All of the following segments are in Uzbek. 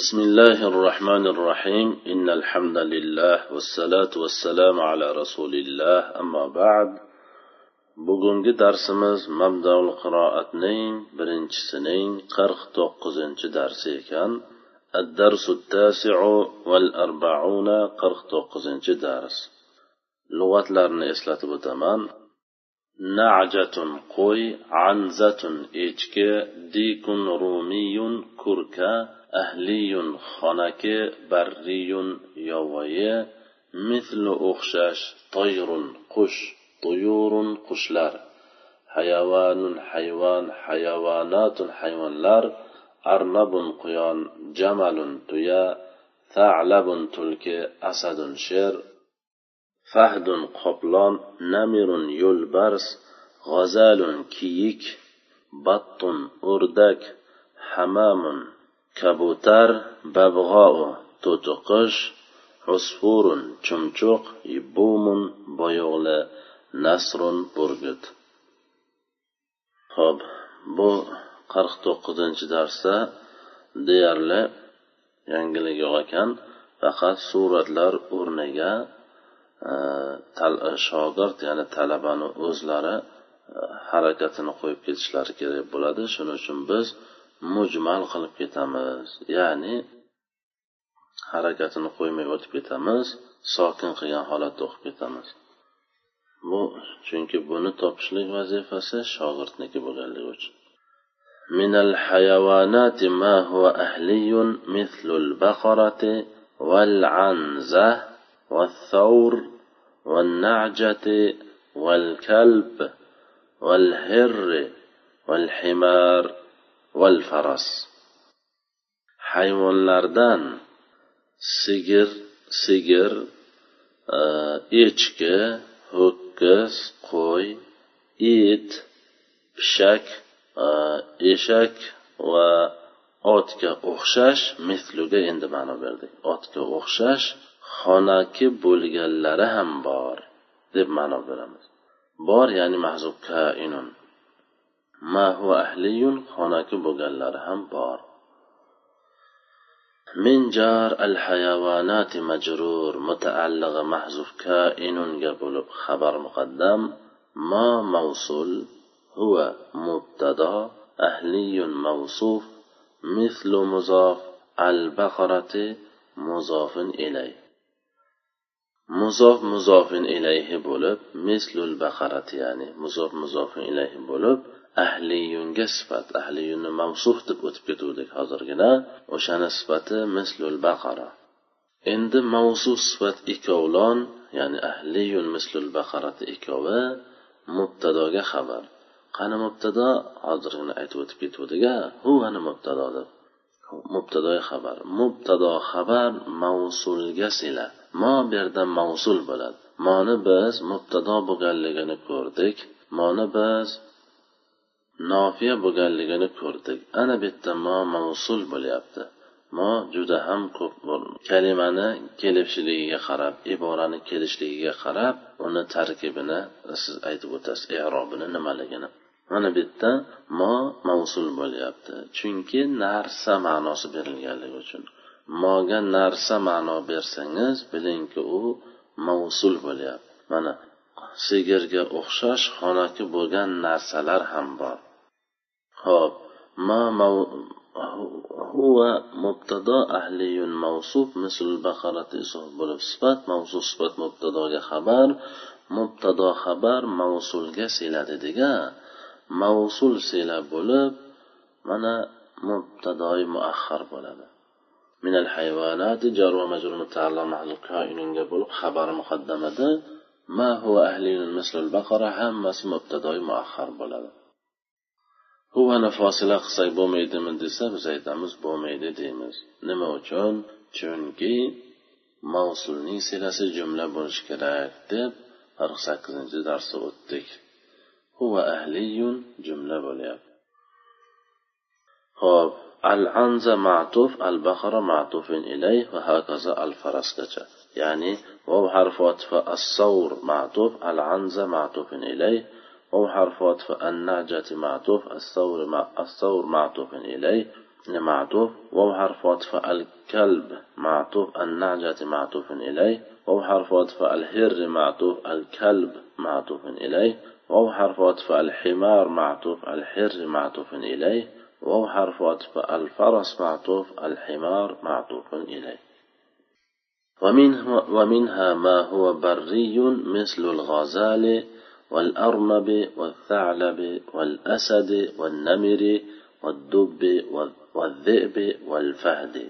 بسم الله الرحمن الرحيم إن الحمد لله والصلاة والسلام على رسول الله أما بعد bugungi darsimiz mabdaul qiroatning birinchisining qirq to'qqizinchi darsi ekan الدرس التاسع والأربعون قرق توقزنچ درس lug'atlarni eslatib o'taman najatun qo'y anzatun echki dikun rumiyun kurka ahliyun xonaki barriyun yovvoyi mithlu o'xshash toyrun qush tuyurun qushlar hayavonun hayvon hayavonatun hayvonlar arnabun quyon jamalun tuya thalabun tulki asadun sher fahdun qoplon namirun yo'lbars g'azalun kiyik battun o'rdak hamamun kabutar babg'ou to'tiqush usfurun chumchuq bumun boyo'g'li nasrun burgut. Ho'p bu qirq to'qqizinchi darsda deyarli yangilik yo'q ekan faqat suratlar o'rniga e, shogird ya'ni talabani o'zlari e, harakatini qo'yib ketishlari kerak bo'ladi. Shuning uchun biz mujmal qilib ketamiz ya'ni harakatini qo'ymay o'tib ketamiz sokin qilgan holatda o'qib ketamiz bu chunki buni topishlik vazifasi shogirdniki bo'lganligi uchun من الحيوانات ما هو أهلي مثل البقرة والعنزة والثور والنعجة والكلب والهر والحمار val faras. Hayvonlardan sigir sigir e, echki ho'kiz qo'y it pishak e, eshak va otga o'xshash misluga endi ma'no berdik. Otga o'xshash xonaki bo'lganlari ham bor deb ma'no beramiz. Bor ya'ni mahzub kainun. ahliyun xonaki bo'lganlari ham bor. Min jar al hayavonati majrur mutaallig'i mahzuf kainunga bo'lib xabar muqaddam ma mavsul huwa mubtado ahliyun mavsuf mislu muzof al baqarati muzofin ilay. Muzof muzofin ilayhi bo'lib mislul baqarati ya'ni muzof muzofin ilayhi bo'lib ahliyunga sifat ahliyunni mavsuf deb o'tib ketuvdik hozirgina. O'shani sifati mislul baqara. Endi mavsuf sifat ikkovlon ya'ni ahliyun mislul baqarati ikkovi mubtadoga xabar. Qani mubtado? Hozirgina aytib o'tib ketuvdik a huvani mubtado deb. Mubtadoi xabar. Mubtado xabar mavsulga sila. Mo bu yerda mavsul bo'ladi. Moni biz mubtado bo'lganligini ko'rdik. Moni biz nofiya bo'lganligini ko'rdik. Ana bu yerda mo mavsul bo'lyapti. Mo juda ham ko'p kalimani kelishligiga qarab iborani kelishligiga qarab uni tarkibini siz aytib o'tasiz erobini nimaligini. Mana bu yerda mo mavsul bo'lyapti. Chunki narsa ma'nosi berilganligi uchun. Moga narsa ma'no bersangiz bilingki u mavsul bo'lyapti. Mana sigirga o'xshash xonaki bo'lgan narsalar ham bor. Ho'p ma huva mubtado ahliyun mavsuf misl baqarati bo'lib sifat mavsuf sifat mubtadoga xabar mubtado xabar mavsulga siyladi degan mavsul siyla bo'lib mana mubtadoi muahhar bo'ladi. Minal hayvonati jar va majrur mutaallo mahzuf bo'lib xabar muqaddamada ما هو أهل مثل البقرة هم ما مبتدا مؤخر بلد هو أنا فاصلة خصي بوميد من دسا بزيد أمز بوميد ديمز نما وچون چونكي موصول نيسي لسي جملة بلش كراك دب أرخصا كزنجي درس أتك هو أهلي جملة بليب خب العنز معطوف البقرة معطوف إليه وهكذا الفرس كتا يعني وهو حرف عطف الصور معطوف العنزة معطوف إليه وهو حرف عطف النعجة معطوف الثور مع الثور معطوف إليه معطوف واو حرف عطف الكلب معطوف النعجة معطوف إليه واو حرف عطف الهر معطوف الكلب معطوف إليه واو حرف عطف الحمار معطوف الحر معطوف إليه واو حرف عطف الفرس معطوف الحمار معطوف إليه. ومنها ما هو بري مثل الغزال والأرنب والثعلب والأسد والنمر والدب والذئب والفهد.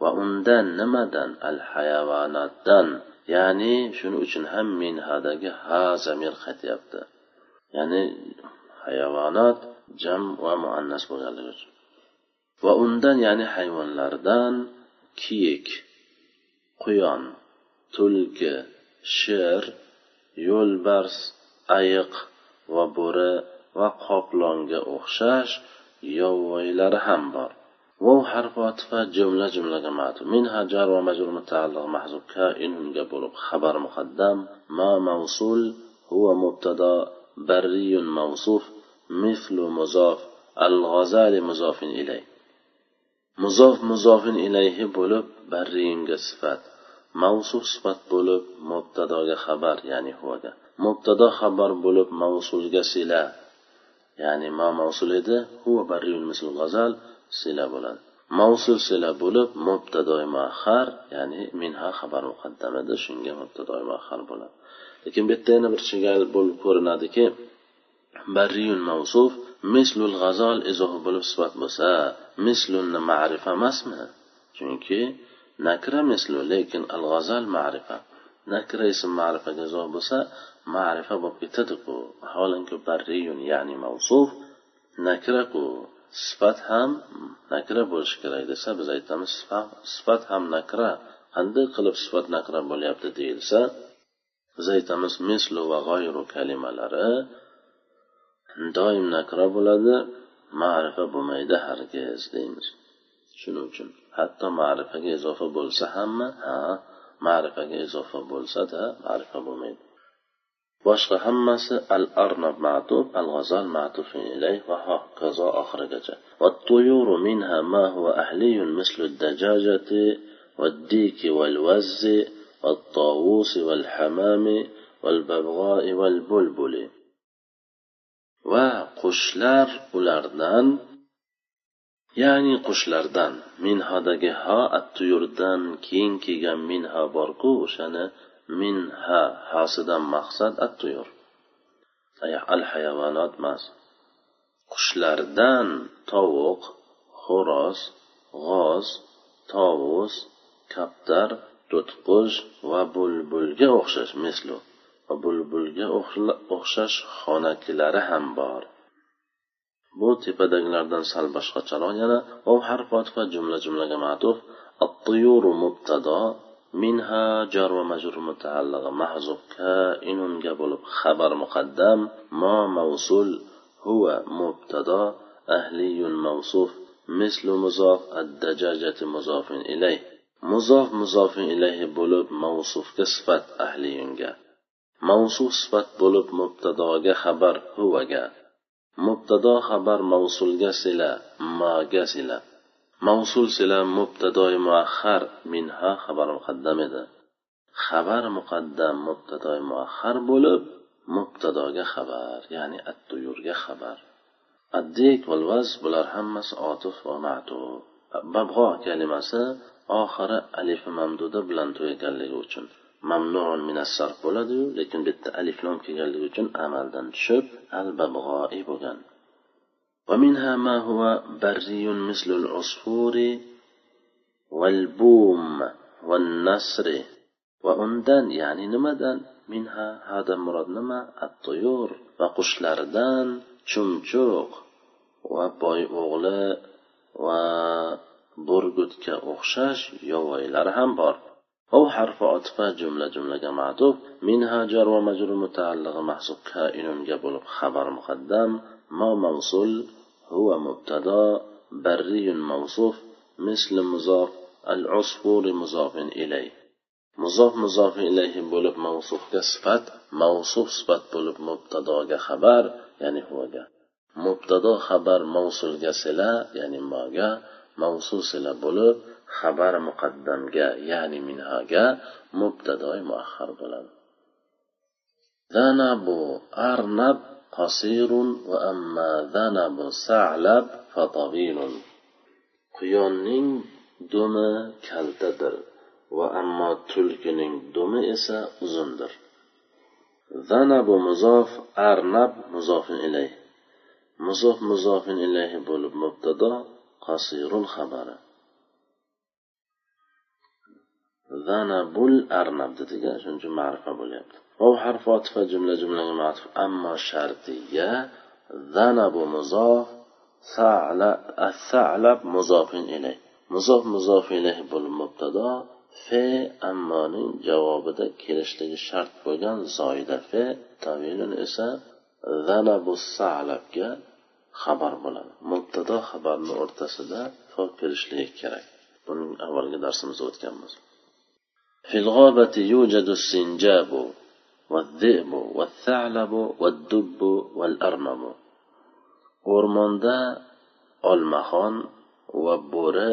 وأندان نمدان الحيوانات دان يعني شنو اشن هم من هذا ها زمير ختيبت يعني حيوانات جم ومؤنث بغلغش وأندان يعني حيوان لردان كيك. quyon tulki sher yo'lbars ayiq va bo'ri va qoplonga o'xshash yovvoyilari ham bor واو حرف عطف جملة جملة معطوف منها جار ومجرور متعلق محذوف كائن قبل خبر مقدم ما موصول هو مبتدا بري موصوف مثل مضاف الغزال مضاف إليه muzof muzofin ilayhi bo'lib barriyinga sifat mavsu sifat bo'lib mubtadoga xabar ya'ni huvaga. Mubtado xabar bo'lib mavsulga sila ya'ni ma mavsul edi huva barriyul misl g'azal sila bo'ladi. Mavsul sila bo'lib mubtadoi muahhar ya'ni minha xabar muqaddam edi shunga mubtadoi muahhar bo'ladi. Lekin bu yerda yana bir chigal bo'lib ko'rinadiki barriyun mavsuf mislul g'azol izohi bo'lib sifat bo'lsa mislunni ma'rifa emasmi? Chunki nakra mislu lekin al g'azal ma'rifa. Nakra ism ma'rifaga izoh bo'lsa ma'rifa bo'lib ketadiku. Vaholanki barriyun ya'ni mavsuf nakraku. Sifat ham nakra bo'lishi kerak desa biz aytamiz sifat ham nakra. Qanday qilib sifat nakra bo'lyapti deyilsa biz aytamiz mislu va g'oyru kalimalari doim nakra bo'ladi ma'rifa bo'lmaydi hargiz deymiz shuning uchun hatto ma'rifaga izofa bo'lsa hamma ha ma'rifaga izofa bo'lsada ma'rifa bo'lmaydi boshqa hammasi al arnab ma'tuf al g'azal ma'tuf ilayh va hokazo oxirigacha والطيور منها ما هو أهلي مثل الدجاجة والديك والوز والطاووس والحمام والببغاء والبلبل va qushlar ulardan ya'ni qushlardan minhadagi ha attuyurdan keyin kelgan minha borku o'shani minha hasidan maqsad attuyur. Al hayvonot emas. Qushlardan tovuq xo'roz g'oz tovus kaptar to'tiqush va bulbulga o'xshash mislu va bulbulga o'xshash xonakilari ham bor bu tepadagilardan sal boshqacharoq yana ov harf otifa jumla jumlaga matuf الطيور مبتدا منها جار ومجرور متعلق محذوف كائن bo'lib xabar muqaddam ما موصول هو مبتدا أهلي موصوف مثل مضاف الدجاجة مضاف إليه مضاف مضاف إليه bo'lib mavsufga sifat ahliyunga Mavsuf sifat bo'lib mubtadoga xabar huvaga. Mubtado xabar mavsulga sila maga sila. Mavsul sila mubtadoi muahhar minha xabar muqaddam edi. Xabar muqaddam mubtadoi muahhar bo'lib mubtadoga xabar ya'ni attuyurga xabar. Addik valvaz bular hammasi otif va matu babg'o kalimasi oxiri alifi mamduda bilan tugaganligi uchun. mamnun minassar bo'ladiyu lekin bu yerda aliflom kelganligi uchun amaldan tushib al babg'oi bo'lgan ومنها ما هو بري مثل العصفور والبوم والنسر وأندان يعني نمدان منها هذا مراد نما الطيور وقشلاردان chumchuq va boy o'g'li va burgutga o'xshash yovvoyilar ham bor أو حرف عطفة جملة جملة معطوف منها جار ومجرور متعلق محسوب كائن قبل خبر مقدم ما موصول هو مبتدا بري موصوف مثل مضاف العصفور مضاف إليه مضاف مضاف إليه بولب موصوف كصفت موصوف صفت بولب مبتدا خبر ya'ni huvaga mubtado xabar mavsulga sila ya'ni moga mavsul sila bo'lib xabar muqaddamga ya'ni minhaga mubtadoi muahhar bo'ladi. Zanabu arnab qasirun va amma zanabu salab fatavilun quyonning dumi kaltadir va ammo tulkining dumi esa uzundir. Zanabu muzof arnab muzofin ilayh muzof muzofin ilayhi bo'lib mubtado qasirun xabari. Zanabul arnab dedik shuning uchun ma'rifa bo'lyapti. Vov harfi otifa jumla jumlaga matuf ammo shartiya zanabu muzof salab muzofin ilay muzof muzof ilayh bul mubtado fe ammoning javobida kelishligi shart bo'lgan zoida fe tavilun esa zanabu salabga xabar bo'ladi. Mubtado xabarni o'rtasida fo kelishligi kerak. Buning avvalgi darsimizda o'tganmiz. في الغابة يوجد السنجاب والذئب والثعلب والدب والأرنب. o'rmonda olmaxon va bo'ri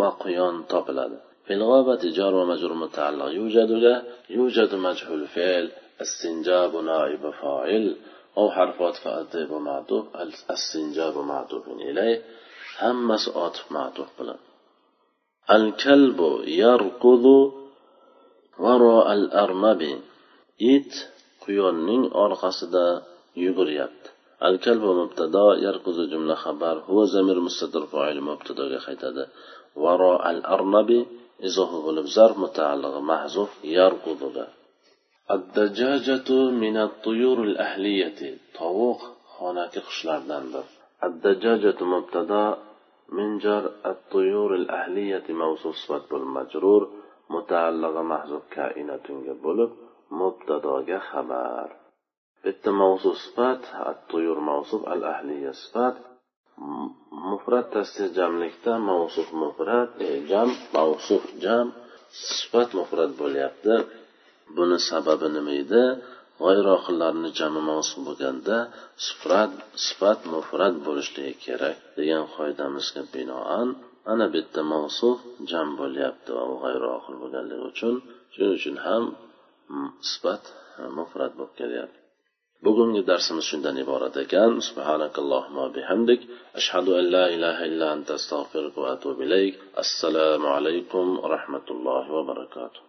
va quyon topiladi في الغابة جار ومجرور متعلق يوجد له يوجد مجهول فعل السنجاب نائب فاعل أو حرف عطف الذئب معطوف السنجاب معطوف إليه همس عطف معطوف بلد. الكلب يركض وراء الأرنب إت قيونين أرخص دا يبريبت الكلب مبتدا يركض جملة خبر هو زمير مستدر فاعل مبتدا غيخيت وراء الأرنب إزوه غلب متعلق محزوف يركض الدجاجة من الطيور الأهلية طوق هناك خشلردن الدجاجة مبتدا من جر الطيور الأهلية موصوف صفات بالمجرور متعلق محذوف كائنة bo'lib مبتداga xabar bitta mavzu sifat at-tuyur mavsuf al ahliya sifat mufrat tasdir jamlikda mavsuf mufrat e, jam mavsuf jam sifat mufrat bo'lyapti buni sababi nima edi G'ayroqillarni jami mavsuf bo'lganda sifat sifat mufrat bo'lishligi kerak degan qoidamizga binoan ana bu yerda mavsuf jam bo'lyapti va g'ayroqil bo'lganligi uchun shuning uchun ham sifat mufrat bo'lib kelyapti. Bugungi darsimiz shundan iborat ekan. Subhanakallohumma bihamdik. Ashhadu an la ilaha illa anta astag'firuka va atubu ilayk. Assalomu alaykum va rahmatullohi va barakatuh.